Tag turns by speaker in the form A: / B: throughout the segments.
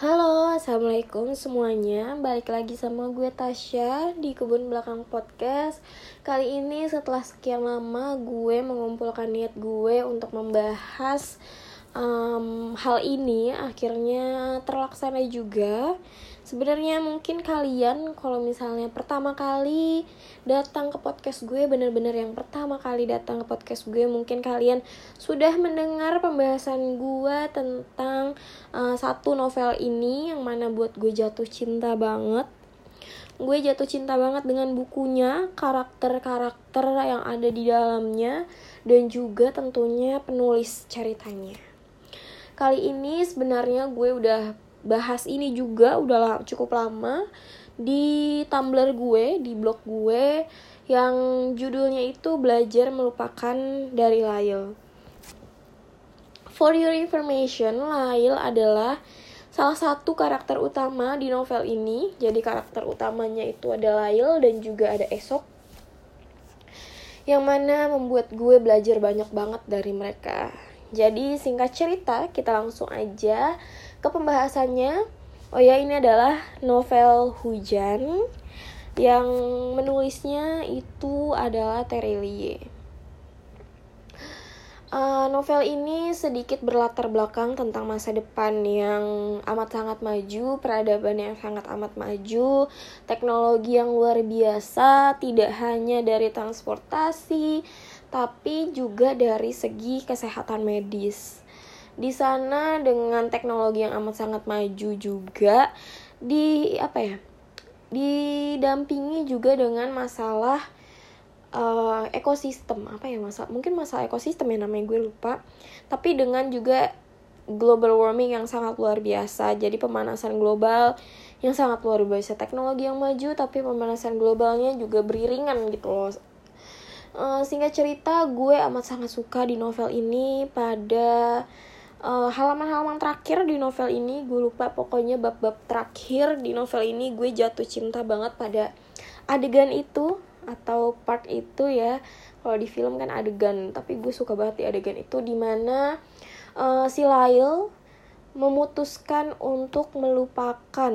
A: Halo, assalamualaikum semuanya. Balik lagi sama gue Tasya di kebun belakang podcast. Kali ini setelah sekian lama gue mengumpulkan niat gue untuk membahas um, hal ini, akhirnya terlaksana juga sebenarnya mungkin kalian kalau misalnya pertama kali datang ke podcast gue bener-bener yang pertama kali datang ke podcast gue mungkin kalian sudah mendengar pembahasan gue tentang uh, satu novel ini yang mana buat gue jatuh cinta banget. Gue jatuh cinta banget dengan bukunya karakter-karakter yang ada di dalamnya dan juga tentunya penulis ceritanya. Kali ini sebenarnya gue udah bahas ini juga udah cukup lama di Tumblr gue, di blog gue yang judulnya itu belajar melupakan dari Lyle. For your information, Lyle adalah salah satu karakter utama di novel ini. Jadi karakter utamanya itu ada Lyle dan juga ada Esok. Yang mana membuat gue belajar banyak banget dari mereka. Jadi singkat cerita, kita langsung aja ke pembahasannya. Oh ya, ini adalah novel Hujan yang menulisnya itu adalah Terelie. Uh, novel ini sedikit berlatar belakang tentang masa depan yang amat sangat maju, peradaban yang sangat amat maju, teknologi yang luar biasa, tidak hanya dari transportasi, tapi juga dari segi kesehatan medis. Di sana dengan teknologi yang amat sangat maju juga di apa ya didampingi juga dengan masalah uh, ekosistem. Apa ya masalah mungkin masalah ekosistem ya namanya gue lupa. Tapi dengan juga global warming yang sangat luar biasa jadi pemanasan global yang sangat luar biasa. Teknologi yang maju tapi pemanasan globalnya juga beriringan gitu loh uh, singkat cerita gue amat sangat suka di novel ini pada eh, halaman-halaman terakhir di novel ini. Gue lupa pokoknya bab-bab terakhir di novel ini. Gue jatuh cinta banget pada adegan itu atau part itu ya. Kalau di film kan adegan tapi gue suka banget di adegan itu di mana uh, si Lyle memutuskan untuk melupakan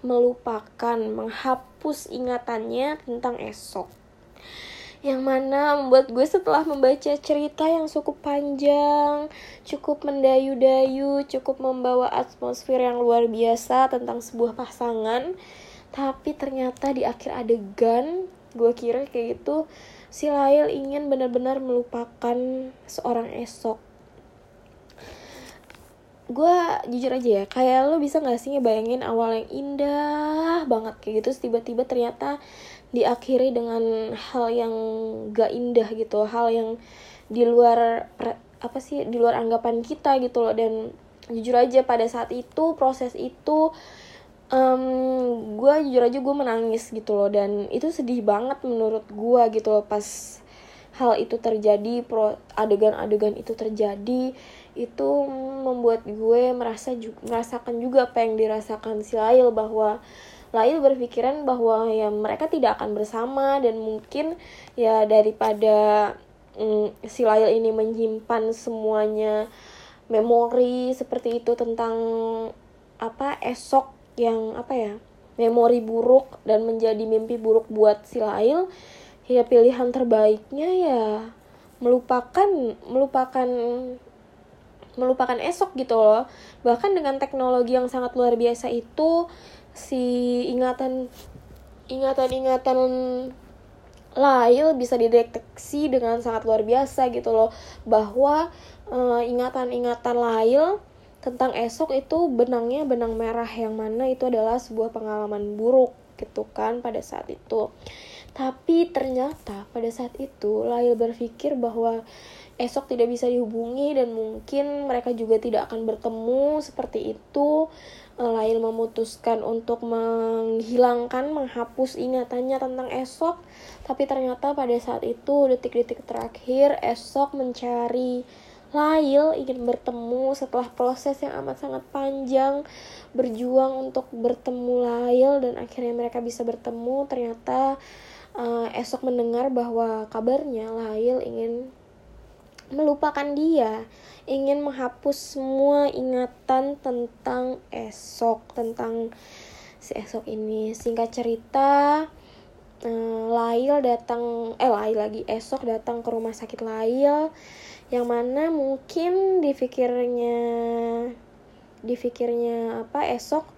A: melupakan menghapus ingatannya tentang esok yang mana membuat gue setelah membaca cerita yang cukup panjang, cukup mendayu-dayu, cukup membawa atmosfer yang luar biasa tentang sebuah pasangan, tapi ternyata di akhir adegan gue kira kayak gitu si Lail ingin benar-benar melupakan seorang esok. Gue jujur aja ya kayak lo bisa gak sih ngebayangin awal yang indah banget kayak gitu tiba-tiba ternyata diakhiri dengan hal yang gak indah gitu hal yang di luar apa sih di luar anggapan kita gitu loh. Dan jujur aja pada saat itu proses itu um, gue jujur aja gue menangis gitu loh. Dan itu sedih banget menurut gue gitu loh pas hal itu terjadi pro adegan-adegan itu terjadi itu membuat gue merasa juga, merasakan juga apa yang dirasakan si Lail bahwa lain berpikiran bahwa ya mereka tidak akan bersama dan mungkin ya daripada mm, si Lail ini menyimpan semuanya memori seperti itu tentang apa esok yang apa ya memori buruk dan menjadi mimpi buruk buat si Lail ya pilihan terbaiknya ya melupakan melupakan melupakan esok gitu loh. Bahkan dengan teknologi yang sangat luar biasa itu si ingatan ingatan-ingatan lain bisa dideteksi dengan sangat luar biasa gitu loh. Bahwa uh, ingatan-ingatan lain tentang esok itu benangnya benang merah yang mana itu adalah sebuah pengalaman buruk gitu kan pada saat itu. Tapi ternyata pada saat itu Lail berpikir bahwa esok tidak bisa dihubungi dan mungkin mereka juga tidak akan bertemu seperti itu lain memutuskan untuk menghilangkan, menghapus ingatannya tentang esok, tapi ternyata pada saat itu detik-detik terakhir esok mencari Lail ingin bertemu setelah proses yang amat sangat panjang berjuang untuk bertemu Lail dan akhirnya mereka bisa bertemu. Ternyata uh, esok mendengar bahwa kabarnya Lail ingin melupakan dia. Ingin menghapus semua ingatan tentang esok tentang si esok ini. Singkat cerita eh, Lail datang eh Lail lagi esok datang ke rumah sakit Lail yang mana mungkin dipikirnya dipikirnya apa esok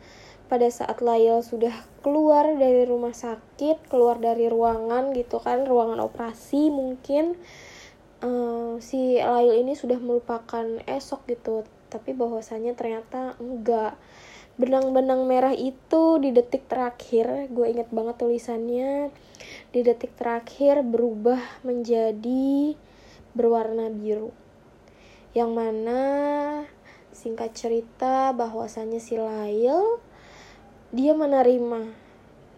A: pada saat Lail sudah keluar dari rumah sakit keluar dari ruangan gitu kan ruangan operasi mungkin uh, si Lail ini sudah melupakan esok gitu tapi bahwasanya ternyata enggak. Benang-benang merah itu di detik terakhir gue inget banget tulisannya di detik terakhir berubah menjadi berwarna biru. Yang mana singkat cerita bahwasannya si Lail dia menerima.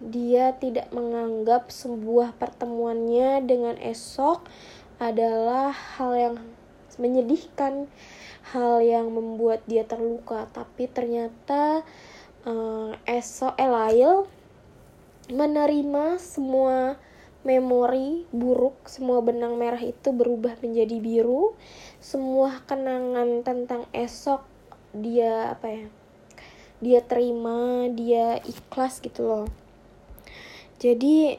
A: Dia tidak menganggap sebuah pertemuannya dengan esok adalah hal yang menyedihkan hal yang membuat dia terluka tapi ternyata uh, esok Elail menerima semua memori buruk, semua benang merah itu berubah menjadi biru. Semua kenangan tentang esok dia apa ya? Dia terima, dia ikhlas gitu loh. Jadi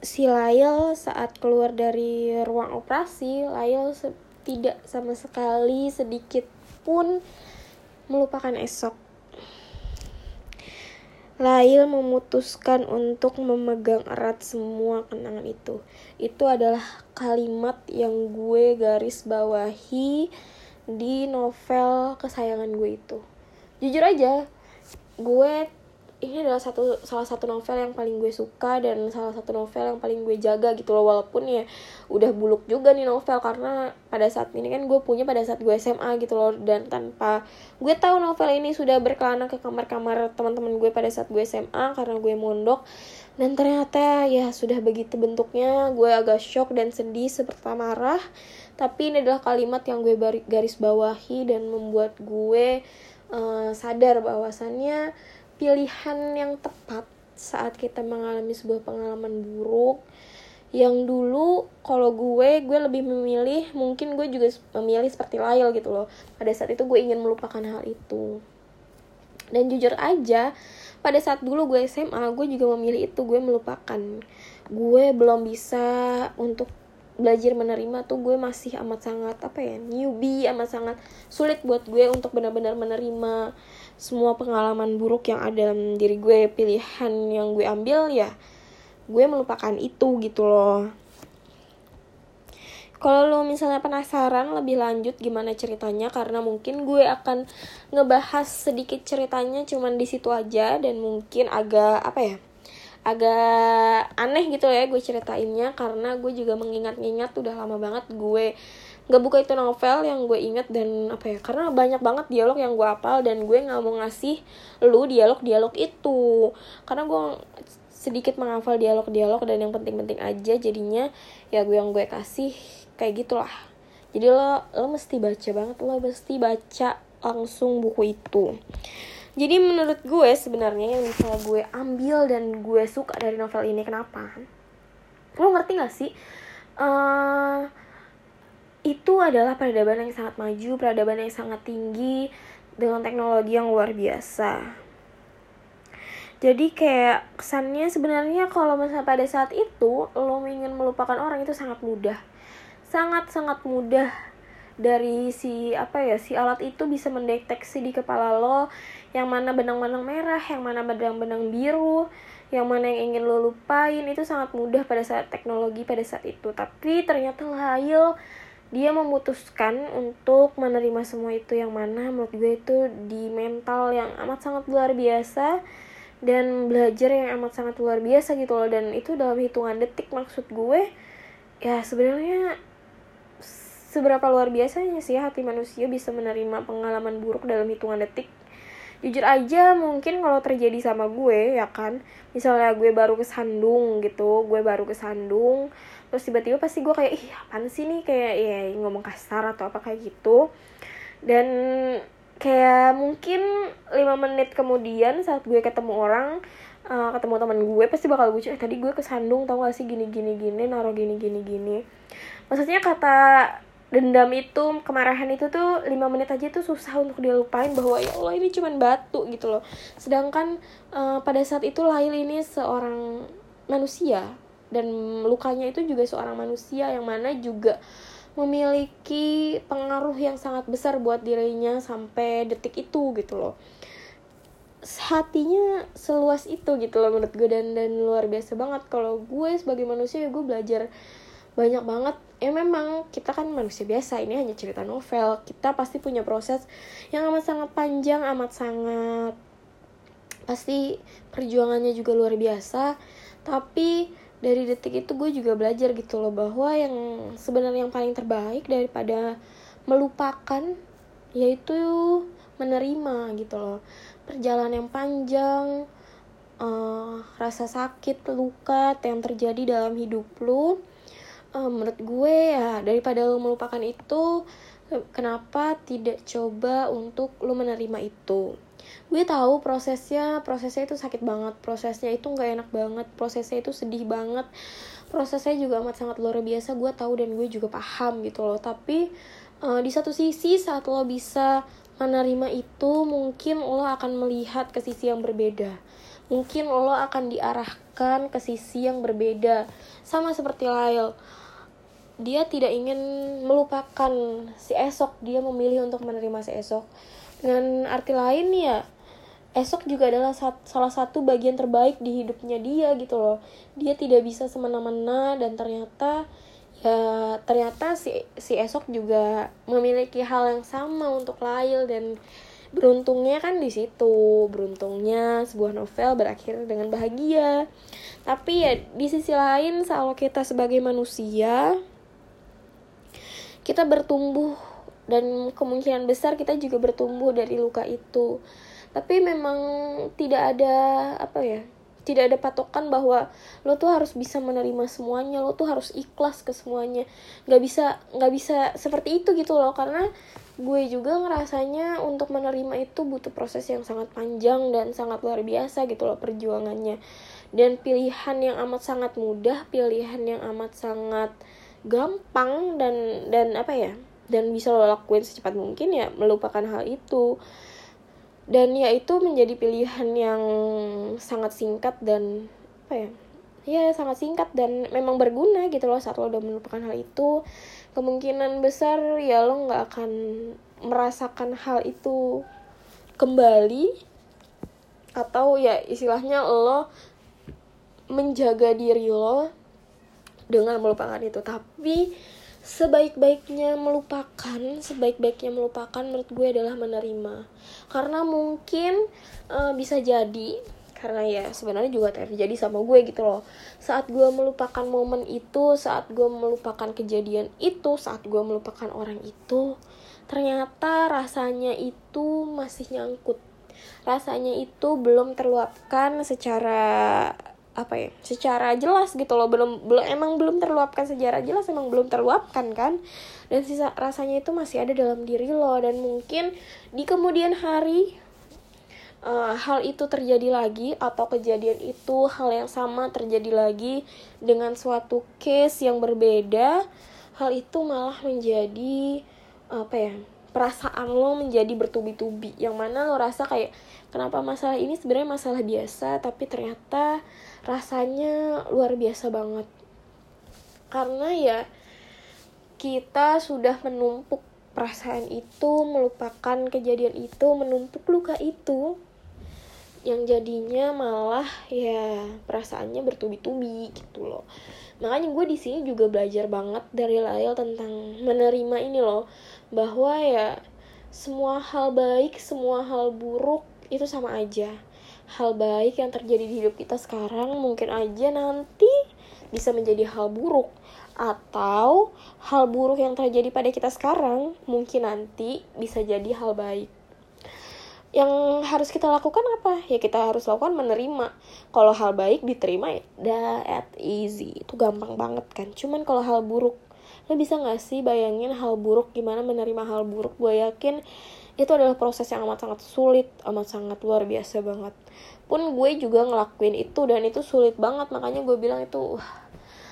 A: si Lail saat keluar dari ruang operasi, Lail tidak sama sekali sedikit pun melupakan esok Lail memutuskan untuk memegang erat semua kenangan itu. Itu adalah kalimat yang gue garis bawahi di novel kesayangan gue itu. Jujur aja, gue ini adalah satu salah satu novel yang paling gue suka dan salah satu novel yang paling gue jaga gitu loh. Walaupun ya udah buluk juga nih novel karena pada saat ini kan gue punya pada saat gue SMA gitu loh. Dan tanpa gue tahu novel ini sudah berkelana ke kamar-kamar teman-teman gue pada saat gue SMA karena gue mondok. Dan ternyata ya sudah begitu bentuknya gue agak shock dan sedih seperti marah. Tapi ini adalah kalimat yang gue garis bawahi dan membuat gue uh, sadar bahwasannya pilihan yang tepat saat kita mengalami sebuah pengalaman buruk. Yang dulu kalau gue gue lebih memilih mungkin gue juga memilih seperti Lail gitu loh. Pada saat itu gue ingin melupakan hal itu. Dan jujur aja pada saat dulu gue SMA gue juga memilih itu gue melupakan. Gue belum bisa untuk belajar menerima tuh gue masih amat sangat apa ya newbie amat sangat sulit buat gue untuk benar-benar menerima semua pengalaman buruk yang ada dalam diri gue. Pilihan yang gue ambil ya gue melupakan itu gitu loh. Kalau lo misalnya penasaran lebih lanjut gimana ceritanya karena mungkin gue akan ngebahas sedikit ceritanya cuman di situ aja dan mungkin agak apa ya agak aneh gitu ya gue ceritainnya karena gue juga mengingat-ingat udah lama banget gue nggak buka itu novel yang gue inget dan apa ya karena banyak banget dialog yang gue apal dan gue nggak mau ngasih lu dialog dialog itu. Karena gue sedikit menghafal dialog-dialog dan yang penting-penting aja jadinya ya gue yang gue kasih kayak gitulah. Jadi lo lo mesti baca banget lo mesti baca langsung buku itu jadi menurut gue sebenarnya yang misalnya gue ambil dan gue suka dari novel ini kenapa lo ngerti gak sih uh, itu adalah peradaban yang sangat maju, peradaban yang sangat tinggi dengan teknologi yang luar biasa. Jadi kayak kesannya sebenarnya kalau misalnya pada saat itu lo ingin melupakan orang itu sangat mudah. Sangat-sangat mudah dari si apa ya si alat itu bisa mendeteksi di kepala lo yang mana benang-benang merah, yang mana benang-benang biru, yang mana yang ingin lo lupain. Itu sangat mudah pada saat teknologi pada saat itu. Tapi ternyata Lail dia memutuskan untuk menerima semua itu yang mana. Menurut gue itu di mental yang amat sangat luar biasa dan belajar yang amat sangat luar biasa gitu loh. Dan itu dalam hitungan detik maksud gue ya sebenarnya seberapa luar biasanya sih hati manusia bisa menerima pengalaman buruk dalam hitungan detik? Jujur aja mungkin kalau terjadi sama gue ya kan? Misalnya gue baru kesandung gitu gue baru kesandung terus tiba-tiba pasti gue kayak ih apaan sih nih? Kayak ya ngomong kasar atau apa kayak gitu. Dan kayak mungkin lima menit kemudian saat gue ketemu orang uh, ketemu teman gue pasti bakal gue eh tadi gue kesandung tau gak sih? Gini gini gini naruh gini gini gini. Maksudnya kata dendam itu kemarahan itu tuh lima menit aja tuh susah untuk dilupain bahwa ya Allah ini cuman batu gitu loh. Sedangkan uh, pada saat itu Lail ini seorang manusia dan lukanya itu juga seorang manusia yang mana juga memiliki pengaruh yang sangat besar buat dirinya sampai detik itu gitu loh. Hatinya seluas itu gitu loh menurut gue dan dan luar biasa banget. Kalau gue sebagai manusia ya gue belajar banyak banget ya memang kita kan manusia biasa ini hanya cerita novel. Kita pasti punya proses yang amat sangat panjang amat sangat pasti perjuangannya juga luar biasa. Tapi dari detik itu gue juga belajar gitu loh bahwa yang sebenarnya yang paling terbaik daripada melupakan yaitu menerima gitu loh. Perjalanan yang panjang uh, rasa sakit luka yang terjadi dalam hidup lu uh, menurut gue ya daripada lo melupakan itu kenapa tidak coba untuk lo menerima itu? Gue tahu prosesnya prosesnya itu sakit banget prosesnya itu nggak enak banget prosesnya itu sedih banget prosesnya juga amat sangat luar biasa gue tahu dan gue juga paham gitu loh. Tapi uh, di satu sisi saat lo bisa menerima itu mungkin lo akan melihat ke sisi yang berbeda mungkin lo akan diarahkan ke sisi yang berbeda. Sama seperti Lyle. Dia tidak ingin melupakan si esok. Dia memilih untuk menerima si esok. Dengan arti lain ya esok juga adalah salah satu bagian terbaik di hidupnya dia gitu loh. Dia tidak bisa semena-mena dan ternyata ya ternyata si si esok juga memiliki hal yang sama untuk Lail dan beruntungnya kan di situ. Beruntungnya sebuah novel berakhir dengan bahagia. Tapi ya di sisi lain kalau kita sebagai manusia kita bertumbuh dan kemungkinan besar kita juga bertumbuh dari luka itu. Tapi memang tidak ada apa ya tidak ada patokan bahwa lo tuh harus bisa menerima semuanya lo tuh harus ikhlas ke semuanya. Nggak bisa nggak bisa seperti itu gitu loh karena gue juga ngerasanya untuk menerima itu butuh proses yang sangat panjang dan sangat luar biasa gitu loh perjuangannya. Dan pilihan yang amat sangat mudah pilihan yang amat sangat gampang dan dan apa ya dan bisa lo lakuin secepat mungkin ya melupakan hal itu dan ya itu menjadi pilihan yang sangat singkat dan apa ya ya sangat singkat dan memang berguna gitu loh saat lo udah melupakan hal itu. Kemungkinan besar ya lo nggak akan merasakan hal itu kembali atau ya istilahnya lo menjaga diri lo dengan melupakan itu. Tapi sebaik-baiknya melupakan sebaik-baiknya melupakan menurut gue adalah menerima. Karena mungkin uh, bisa jadi karena ya sebenarnya juga terjadi sama gue gitu loh. Saat gue melupakan momen itu saat gue melupakan kejadian itu saat gue melupakan orang itu ternyata rasanya itu masih nyangkut. Rasanya itu belum terluapkan secara apa ya secara jelas gitu loh. Belum belum emang belum terluapkan secara jelas emang belum terluapkan kan. Dan sisa rasanya itu masih ada dalam diri lo. Dan mungkin di kemudian hari uh, hal itu terjadi lagi atau kejadian itu hal yang sama terjadi lagi dengan suatu case yang berbeda hal itu malah menjadi apa ya perasaan lo menjadi bertubi-tubi. Yang mana lo rasa kayak kenapa masalah ini sebenarnya masalah biasa tapi ternyata rasanya luar biasa banget. Karena ya kita sudah menumpuk perasaan itu melupakan kejadian itu menumpuk luka itu yang jadinya malah ya perasaannya bertubi-tubi gitu loh. Makanya gue di sini juga belajar banget dari Lail tentang menerima ini loh bahwa ya semua hal baik semua hal buruk itu sama aja hal baik yang terjadi di hidup kita sekarang mungkin aja nanti bisa menjadi hal buruk. Atau hal buruk yang terjadi pada kita sekarang mungkin nanti bisa jadi hal baik. Yang harus kita lakukan apa? Ya kita harus lakukan menerima. Kalau hal baik diterima ya that easy. Itu gampang banget kan? Cuman kalau hal buruk. Lo bisa gak sih bayangin hal buruk? Gimana menerima hal buruk? Gue yakin itu adalah proses yang amat sangat sulit amat sangat luar biasa banget. Pun gue juga ngelakuin itu dan itu sulit banget. Makanya gue bilang itu uh,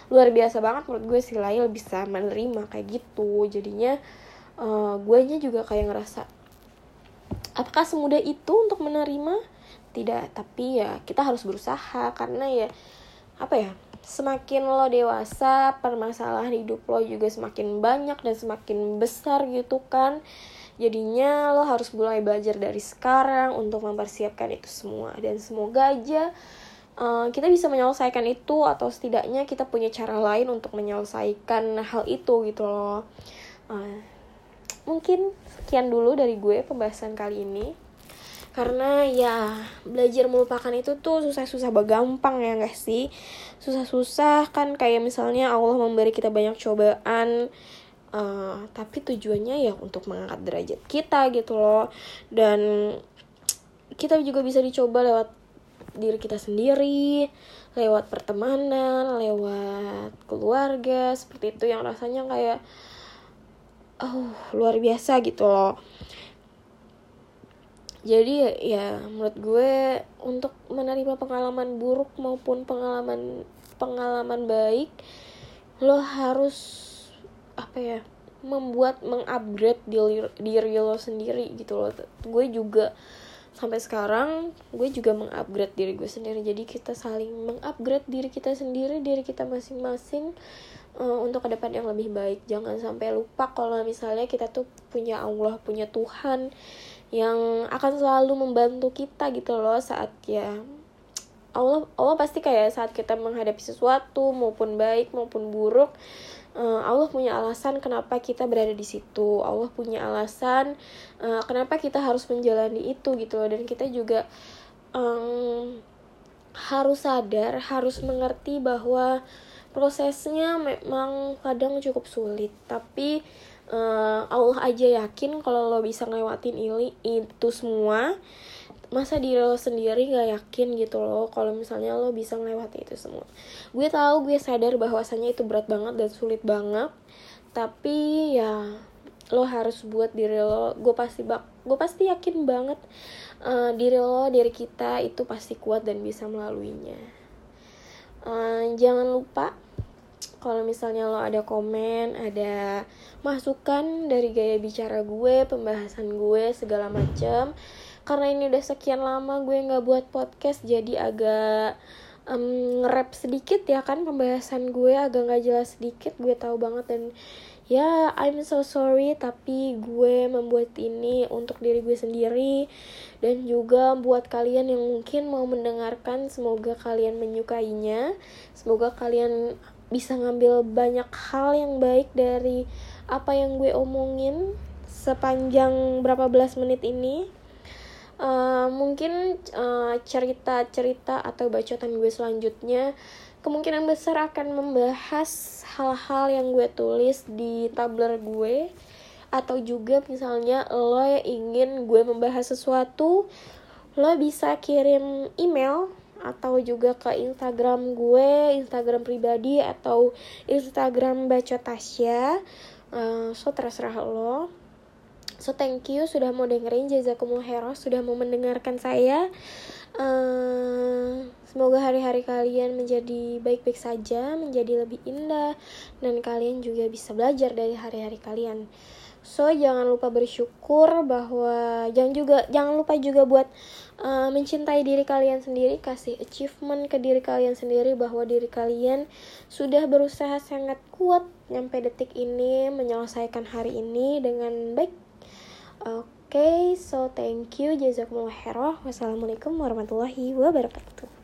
A: luar biasa banget menurut gue si Lail bisa menerima kayak gitu. Jadinya uh, gue nya juga kayak ngerasa apakah semudah itu untuk menerima? Tidak. Tapi ya kita harus berusaha. Karena ya apa ya semakin lo dewasa permasalahan hidup lo juga semakin banyak dan semakin besar gitu kan jadinya lo harus mulai belajar dari sekarang untuk mempersiapkan itu semua. Dan semoga aja uh, kita bisa menyelesaikan itu atau setidaknya kita punya cara lain untuk menyelesaikan hal itu gitu loh. Uh, mungkin sekian dulu dari gue pembahasan kali ini. Karena ya belajar melupakan itu tuh susah-susah gampang ya gak sih? Susah-susah kan kayak misalnya Allah memberi kita banyak cobaan uh, tapi tujuannya ya untuk mengangkat derajat kita gitu loh. Dan kita juga bisa dicoba lewat diri kita sendiri lewat pertemanan lewat keluarga seperti itu yang rasanya kayak oh luar biasa gitu loh. Jadi ya menurut gue untuk menerima pengalaman buruk maupun pengalaman pengalaman baik lo harus apa ya membuat mengupgrade diri, diri lo sendiri gitu loh. Gue juga sampai sekarang gue juga mengupgrade diri gue sendiri. Jadi kita saling mengupgrade diri kita sendiri diri kita masing-masing uh, untuk ke depan yang lebih baik. Jangan sampai lupa kalau misalnya kita tuh punya Allah punya Tuhan yang akan selalu membantu kita gitu loh saat ya Allah Allah pasti kayak saat kita menghadapi sesuatu maupun baik maupun buruk uh, Allah punya alasan kenapa kita berada di situ. Allah punya alasan uh, kenapa kita harus menjalani itu gitu loh. Dan kita juga um, harus sadar harus mengerti bahwa prosesnya memang kadang cukup sulit. Tapi uh, Allah aja yakin kalau lo bisa ngelewatin ini itu semua masa diri lo sendiri gak yakin gitu loh kalau misalnya lo bisa melewati itu semua. Gue tahu gue sadar bahwasanya itu berat banget dan sulit banget. Tapi ya lo harus buat diri lo gue pasti bak gue pasti yakin banget uh, diri lo diri kita itu pasti kuat dan bisa melaluinya. Uh, jangan lupa kalau misalnya lo ada komen ada masukan dari gaya bicara gue pembahasan gue segala macam karena ini udah sekian lama gue nggak buat podcast jadi agak um, nge sedikit ya kan pembahasan gue agak nggak jelas sedikit gue tahu banget dan ya I'm so sorry tapi gue membuat ini untuk diri gue sendiri dan juga buat kalian yang mungkin mau mendengarkan semoga kalian menyukainya semoga kalian bisa ngambil banyak hal yang baik dari apa yang gue omongin sepanjang berapa belas menit ini uh, mungkin uh, cerita-cerita atau bacotan gue selanjutnya kemungkinan besar akan membahas hal-hal yang gue tulis di tabler gue atau juga misalnya lo yang ingin gue membahas sesuatu lo bisa kirim email atau juga ke Instagram gue, Instagram pribadi atau Instagram Baca Tasya. Uh, so terserah lo. So thank you sudah mau dengerin Jazakumullah Heros sudah mau mendengarkan saya. Uh, semoga hari-hari kalian menjadi baik-baik saja, menjadi lebih indah dan kalian juga bisa belajar dari hari-hari kalian. So jangan lupa bersyukur bahwa jangan juga jangan lupa juga buat uh, mencintai diri kalian sendiri, kasih achievement ke diri kalian sendiri bahwa diri kalian sudah berusaha sangat kuat nyampe detik ini menyelesaikan hari ini dengan baik Oke, okay, so thank you. Jazakumullah khairah. Wassalamualaikum warahmatullahi wabarakatuh.